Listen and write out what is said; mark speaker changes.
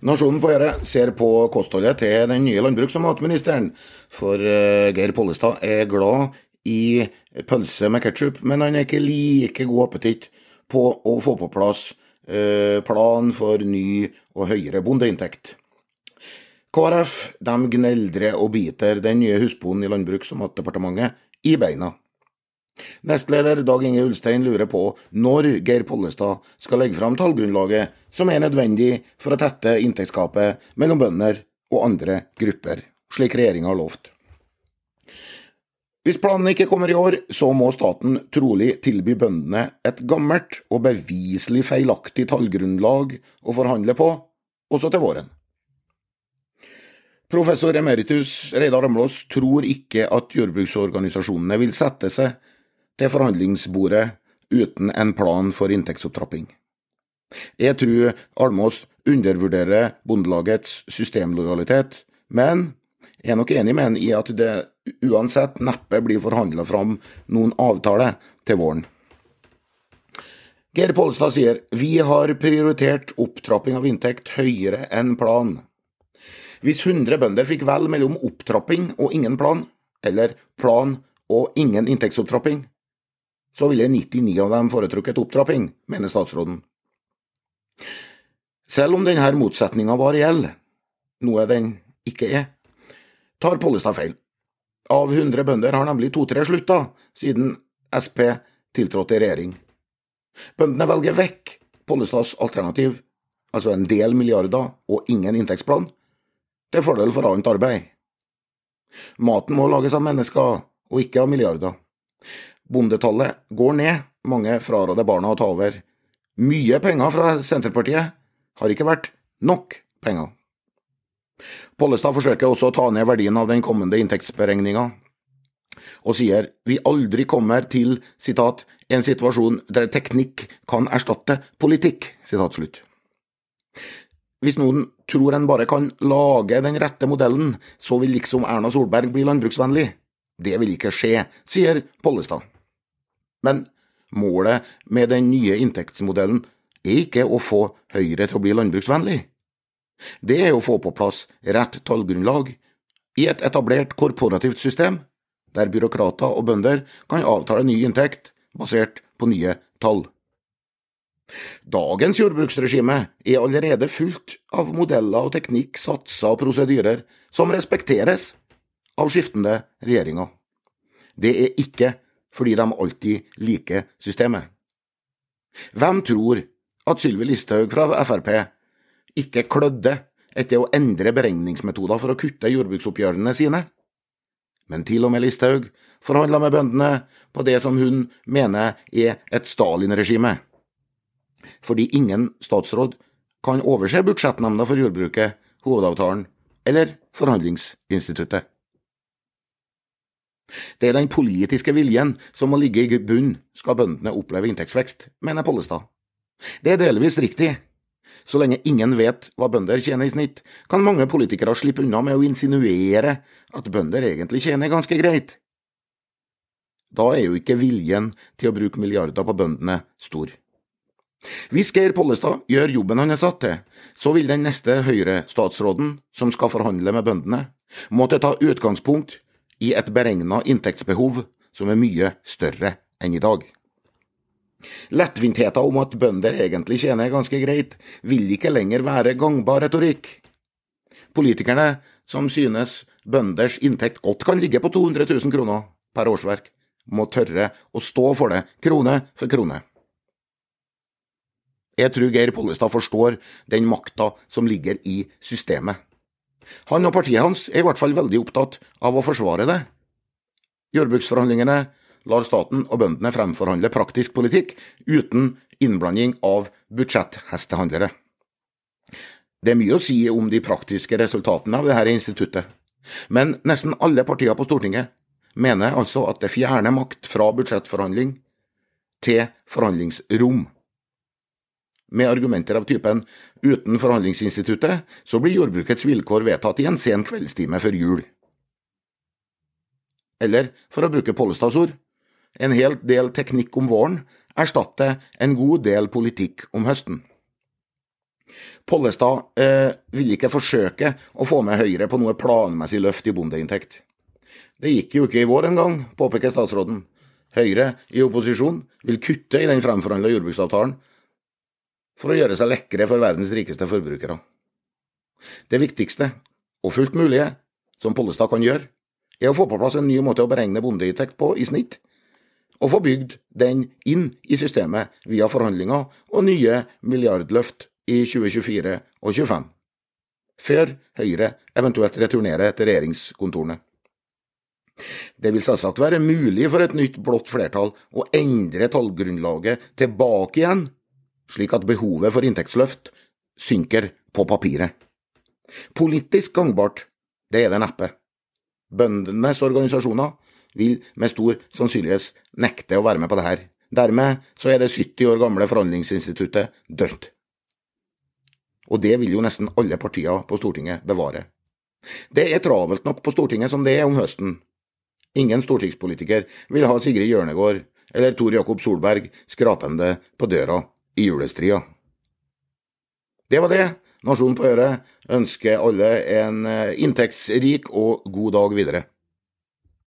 Speaker 1: Nasjonen på Øyre ser på kostholdet til den nye landbruks- og matministeren. For uh, Geir Pollestad er glad i pølse med ketsjup, men han er ikke like god appetitt på å få på plass uh, plan for ny og høyere bondeinntekt. KrF gneldrer og biter den nye husbonden i Landbruks- og matdepartementet i beina. Nestleder Dag Inge Ulstein lurer på når Geir Pollestad skal legge fram tallgrunnlaget som er nødvendig for å tette inntektsgapet mellom bønder og andre grupper, slik regjeringa har lovt. Hvis planen ikke kommer i år, så må staten trolig tilby bøndene et gammelt og beviselig feilaktig tallgrunnlag å forhandle på, også til våren. Professor emeritus Reidar Amlås tror ikke at jordbruksorganisasjonene vil sette seg til forhandlingsbordet uten en plan for inntektsopptrapping. Jeg tror Almås undervurderer Bondelagets systemlojalitet, men jeg er nok enig med ham i at det uansett neppe blir forhandla fram noen avtale til våren. Geir Pollestad sier vi har prioritert opptrapping av inntekt høyere enn plan. Hvis 100 bønder fikk velge mellom opptrapping og ingen plan, eller plan og ingen inntektsopptrapping, så ville 99 av dem foretrukket opptrapping, mener statsråden. Selv om denne motsetninga var reell, noe den ikke er, tar Pollestad feil. Av 100 bønder har nemlig to-tre slutta siden Sp tiltrådte i regjering. Bøndene velger vekk Pollestads alternativ, altså en del milliarder og ingen inntektsplan, til fordel for annet arbeid. Maten må lages av mennesker, og ikke av milliarder. Bondetallet går ned, mange fraråder barna å ta over. Mye penger fra Senterpartiet har ikke vært nok penger. Pollestad forsøker også å ta ned verdien av den kommende inntektsberegninga, og sier vi aldri kommer til citat, en situasjon der teknikk kan erstatte politikk. Citat slutt. Hvis noen tror en bare kan lage den rette modellen, så vil liksom Erna Solberg bli landbruksvennlig. Det vil ikke skje, sier Pollestad. Men målet med den nye inntektsmodellen er ikke å få Høyre til å bli landbruksvennlig. Det er å få på plass rett tallgrunnlag i et etablert korporativt system, der byråkrater og bønder kan avtale ny inntekt basert på nye tall. Dagens jordbruksregime er allerede fullt av modeller og teknikk, satser og prosedyrer som respekteres av skiftende regjeringer. Det er ikke fordi de alltid liker systemet. Hvem tror at Sylvi Listhaug fra Frp ikke klødde etter å endre beregningsmetoder for å kutte jordbruksoppgjørene sine? Men til og med Listhaug forhandla med bøndene på det som hun mener er et Stalin-regime. Fordi ingen statsråd kan overse budsjettnemnda for jordbruket, hovedavtalen eller forhandlingsinstituttet. Det er den politiske viljen som må ligge i bunn skal bøndene oppleve inntektsvekst, mener Pollestad. Det er delvis riktig. Så lenge ingen vet hva bønder tjener i snitt, kan mange politikere slippe unna med å insinuere at bønder egentlig tjener ganske greit. Da er jo ikke viljen til å bruke milliarder på bøndene stor. Hvis Geir Pollestad gjør jobben han er satt til, så vil den neste Høyre-statsråden som skal forhandle med bøndene, måtte ta utgangspunkt i et beregna inntektsbehov som er mye større enn i dag. Lettvintheten om at bønder egentlig tjener ganske greit, vil ikke lenger være gangbar retorikk. Politikerne som synes bønders inntekt godt kan ligge på 200 000 kroner per årsverk, må tørre å stå for det, krone for krone. Jeg tror Geir Pollestad forstår den makta som ligger i systemet. Han og partiet hans er i hvert fall veldig opptatt av å forsvare det. Jordbruksforhandlingene lar staten og bøndene fremforhandle praktisk politikk uten innblanding av budsjetthestehandlere. Det er mye å si om de praktiske resultatene av dette instituttet, men nesten alle partier på Stortinget mener altså at det fjerner makt fra budsjettforhandling til forhandlingsrom med argumenter av typen uten forhandlingsinstituttet, så blir jordbrukets vilkår vedtatt i en sen kveldstime før jul. Eller, for å bruke Pollestads ord, en hel del teknikk om våren erstatter en god del politikk om høsten. Pollestad eh, vil ikke forsøke å få med Høyre på noe planmessig løft i bondeinntekt. Det gikk jo ikke i vår engang, påpeker statsråden. Høyre i opposisjon vil kutte i den fremforhandla jordbruksavtalen for å gjøre seg lekre for verdens rikeste forbrukere. Det viktigste, og fullt mulige, som Pollestad kan gjøre, er å få på plass en ny måte å beregne bondeinntekt på i snitt, og få bygd den inn i systemet via forhandlinger og nye milliardløft i 2024 og 2025, før Høyre eventuelt returnerer til regjeringskontorene. Det vil selvsagt være mulig for et nytt blått flertall å endre tallgrunnlaget tilbake igjen, slik at behovet for inntektsløft synker på papiret. Politisk gangbart, det er det neppe. Bøndenes organisasjoner vil med stor sannsynlighet nekte å være med på det her. Dermed så er det 70 år gamle forhandlingsinstituttet dødt. Og det vil jo nesten alle partier på Stortinget bevare. Det er travelt nok på Stortinget som det er om høsten. Ingen stortingspolitiker vil ha Sigrid Hjørnegård eller Tor Jakob Solberg skrapende på døra i julestria. Det var det. Nasjonen på øret ønsker alle en eh, inntektsrik og god dag videre.